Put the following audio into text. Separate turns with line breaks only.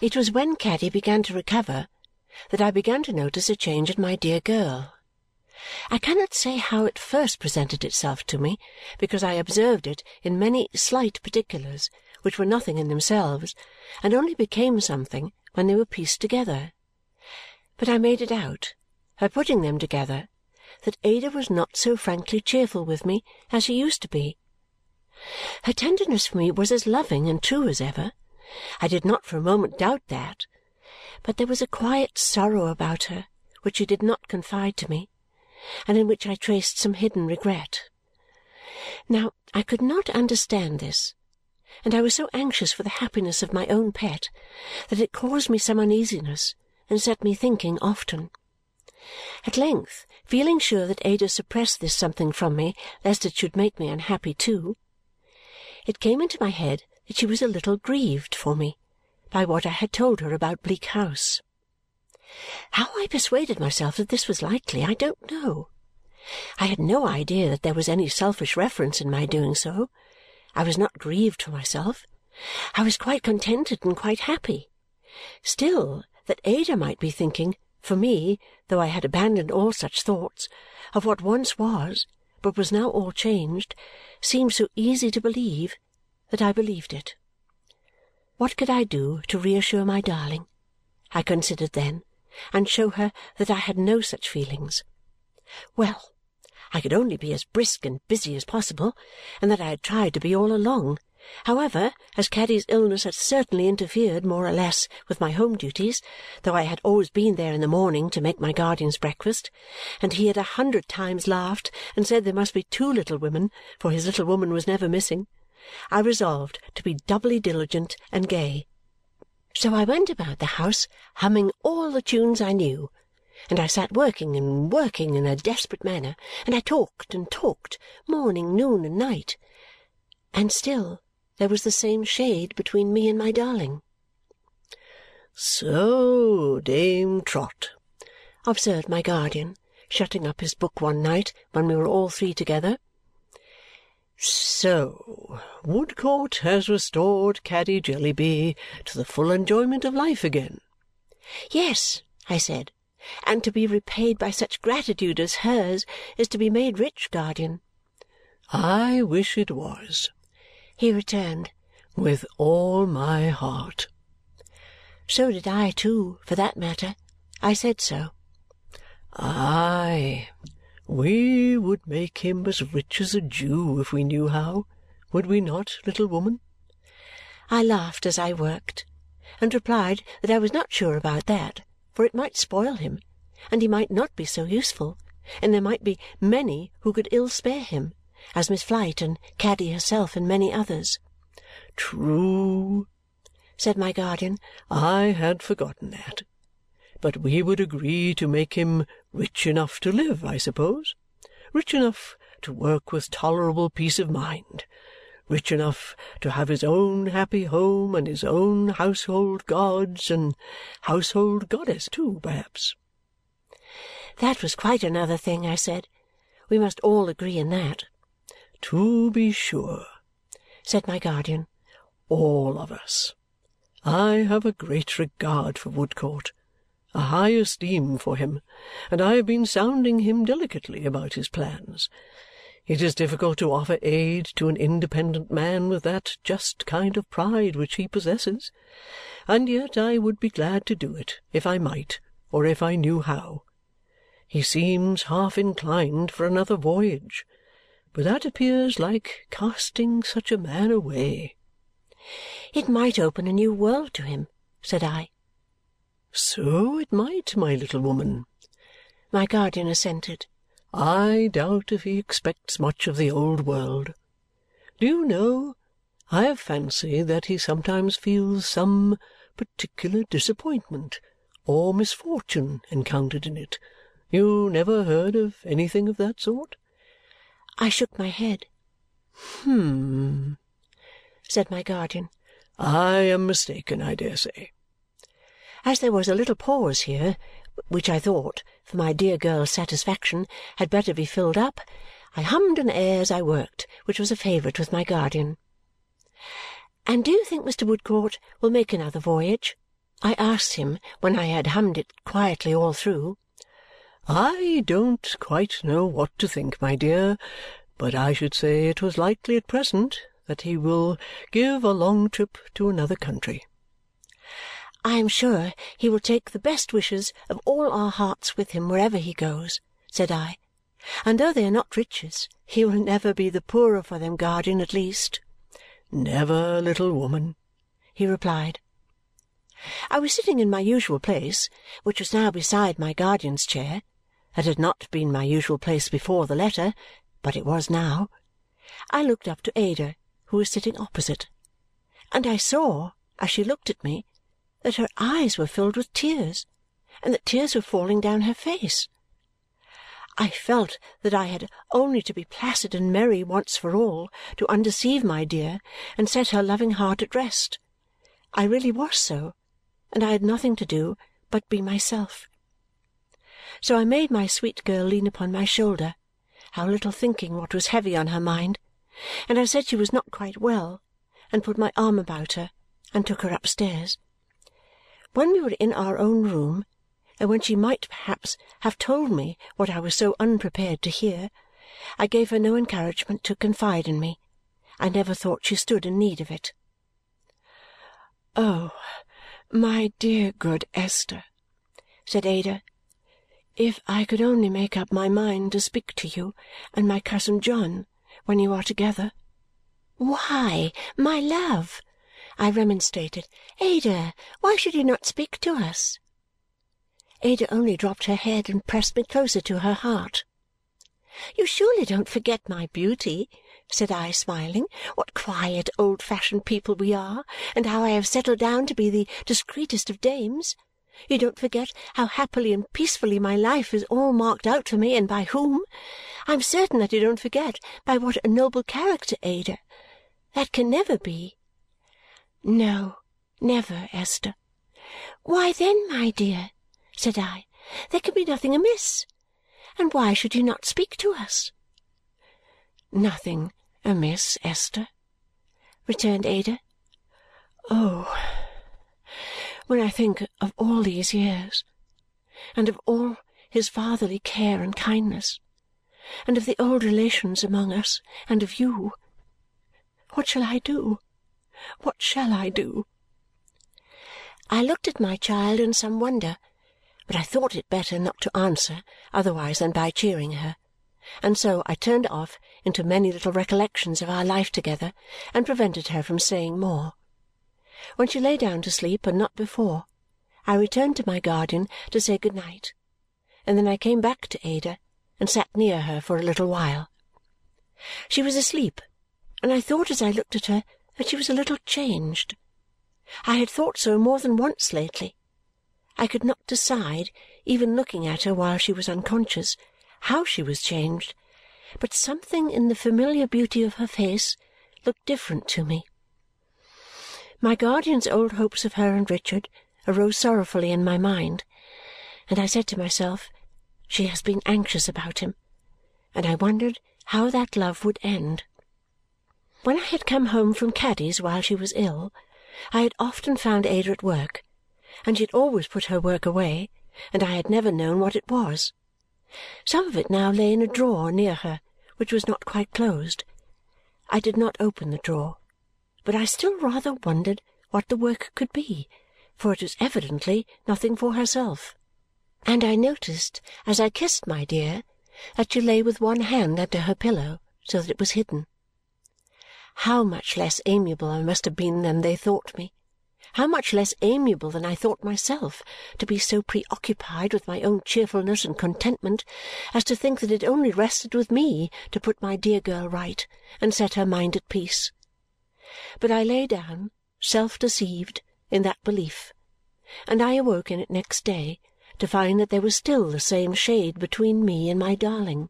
It was when Caddy began to recover that I began to notice a change in my dear girl. I cannot say how it first presented itself to me, because I observed it in many slight particulars which were nothing in themselves and only became something when they were pieced together. But I made it out, by putting them together, that Ada was not so frankly cheerful with me as she used to be. Her tenderness for me was as loving and true as ever. I did not for a moment doubt that. But there was a quiet sorrow about her which she did not confide to me and in which I traced some hidden regret. Now, I could not understand this, and I was so anxious for the happiness of my own pet that it caused me some uneasiness and set me thinking often. At length, feeling sure that Ada suppressed this something from me lest it should make me unhappy too, it came into my head that she was a little grieved for me by what I had told her about Bleak House. How I persuaded myself that this was likely, I don't know. I had no idea that there was any selfish reference in my doing so. I was not grieved for myself. I was quite contented and quite happy. Still, that Ada might be thinking, for me, though I had abandoned all such thoughts, of what once was, but was now all changed, seemed so easy to believe that I believed it. What could I do to reassure my darling? I considered then and show her that I had no such feelings. Well, I could only be as brisk and busy as possible, and that I had tried to be all along. However, as Caddy's illness had certainly interfered, more or less, with my home duties, though I had always been there in the morning to make my guardian's breakfast, and he had a hundred times laughed and said there must be two little women, for his little woman was never missing, I resolved to be doubly diligent and gay so I went about the house humming all the tunes I knew, and I sat working and working in a desperate manner, and I talked and talked, morning, noon, and night, and still there was the same shade between me and my darling.
"So, Dame Trot,"
observed my guardian, shutting up his book one night when we were all three together.
So Woodcourt has restored Caddy Jellyby to the full enjoyment of life again?"
"Yes," I said, "and to be repaid by such gratitude as hers is to be made rich, guardian."
"I wish it was,"
he returned,
"with all my heart."
So did I too, for that matter. I said so.
"Aye! We would make him as rich as a Jew if we knew how, would we not, little woman?"
I laughed as I worked and replied that I was not sure about that, for it might spoil him, and he might not be so useful, and there might be many who could ill spare him, as Miss Flite and Caddy herself and many others.
"True," said my guardian. "I had forgotten that. But we would agree to make him rich enough to live, I suppose? Rich enough to work with tolerable peace of mind? Rich enough to have his own happy home and his own household gods and household goddess too, perhaps?"
That was quite another thing, I said. We must all agree in that.
To be sure,
said my guardian.
All of us. I have a great regard for Woodcourt a high esteem for him, and I have been sounding him delicately about his plans. It is difficult to offer aid to an independent man with that just kind of pride which he possesses, and yet I would be glad to do it if I might or if I knew how. He seems half inclined for another voyage, but that appears like casting such a man away.
It might open a new world to him, said I.
So it might, my little woman.
My guardian assented.
I doubt if he expects much of the old world. Do you know, I have fancied that he sometimes feels some particular disappointment or misfortune encountered in it. You never heard of anything of that sort?
I shook my head.
"Hum!"
said my guardian.
I am mistaken, I dare say.
As there was a little pause here, which I thought, for my dear girl's satisfaction, had better be filled up, I hummed an air as I worked, which was a favourite with my guardian. "And do you think Mr. Woodcourt will make another voyage?" I asked him when I had hummed it quietly all through.
I don't quite know what to think, my dear, but I should say it was likely at present that he will give a long trip to another country.
I am sure he will take the best wishes of all our hearts with him wherever he goes, said I, and though they are not riches, he will never be the poorer for them, guardian, at least.
Never, little woman,
he replied. I was sitting in my usual place, which was now beside my guardian's chair. That had not been my usual place before the letter, but it was now. I looked up to Ada, who was sitting opposite, and I saw, as she looked at me, that her eyes were filled with tears and that tears were falling down her face. I felt that I had only to be placid and merry once for all to undeceive my dear and set her loving heart at rest. I really was so, and I had nothing to do but be myself. So I made my sweet girl lean upon my shoulder, how little thinking what was heavy on her mind, and I said she was not quite well, and put my arm about her, and took her upstairs. When we were in our own room, and when she might perhaps have told me what I was so unprepared to hear, I gave her no encouragement to confide in me. I never thought she stood in need of it.
"Oh, my dear good Esther," said Ada, "if I could only make up my mind to speak to you and my cousin John when you are together!"
"Why, my love!" I remonstrated. "Ada, why should you not speak to us?" Ada only dropped her head and pressed me closer to her heart. "You surely don't forget my beauty?" said I, smiling. "What quiet, old-fashioned people we are, and how I have settled down to be the discreetest of dames! You don't forget how happily and peacefully my life is all marked out for me, and by whom? I am certain that you don't forget by what a noble character, Ada. That can never be." "No, never, Esther." "Why then, my dear," said I, "there can be nothing amiss. And why should you not speak to us?"
"Nothing amiss, Esther?"
returned Ada.
"Oh! when I think of all these years, and of all his fatherly care and kindness, and of the old relations among us, and of you, what shall I do, what shall I do?"
I looked at my child in some wonder, but I thought it better not to answer otherwise than by cheering her, and so I turned off into many little recollections of our life together and prevented her from saying more. When she lay down to sleep, and not before, I returned to my guardian to say good night, and then I came back to Ada and sat near her for a little while. She was asleep, and I thought as I looked at her that she was a little changed. I had thought so more than once lately. I could not decide, even looking at her while she was unconscious, how she was changed, but something in the familiar beauty of her face looked different to me. My guardian's old hopes of her and Richard arose sorrowfully in my mind, and I said to myself, "She has been anxious about him," and I wondered how that love would end. When I had come home from Caddy's while she was ill, I had often found Ada at work, and she had always put her work away, and I had never known what it was. Some of it now lay in a drawer near her, which was not quite closed. I did not open the drawer but I still rather wondered what the work could be, for it was evidently nothing for herself. And I noticed, as I kissed my dear, that she lay with one hand under her pillow so that it was hidden. How much less amiable I must have been than they thought me! How much less amiable than I thought myself to be so preoccupied with my own cheerfulness and contentment as to think that it only rested with me to put my dear girl right and set her mind at peace! But I lay down, self deceived, in that belief, and I awoke in it next day to find that there was still the same shade between me and my darling.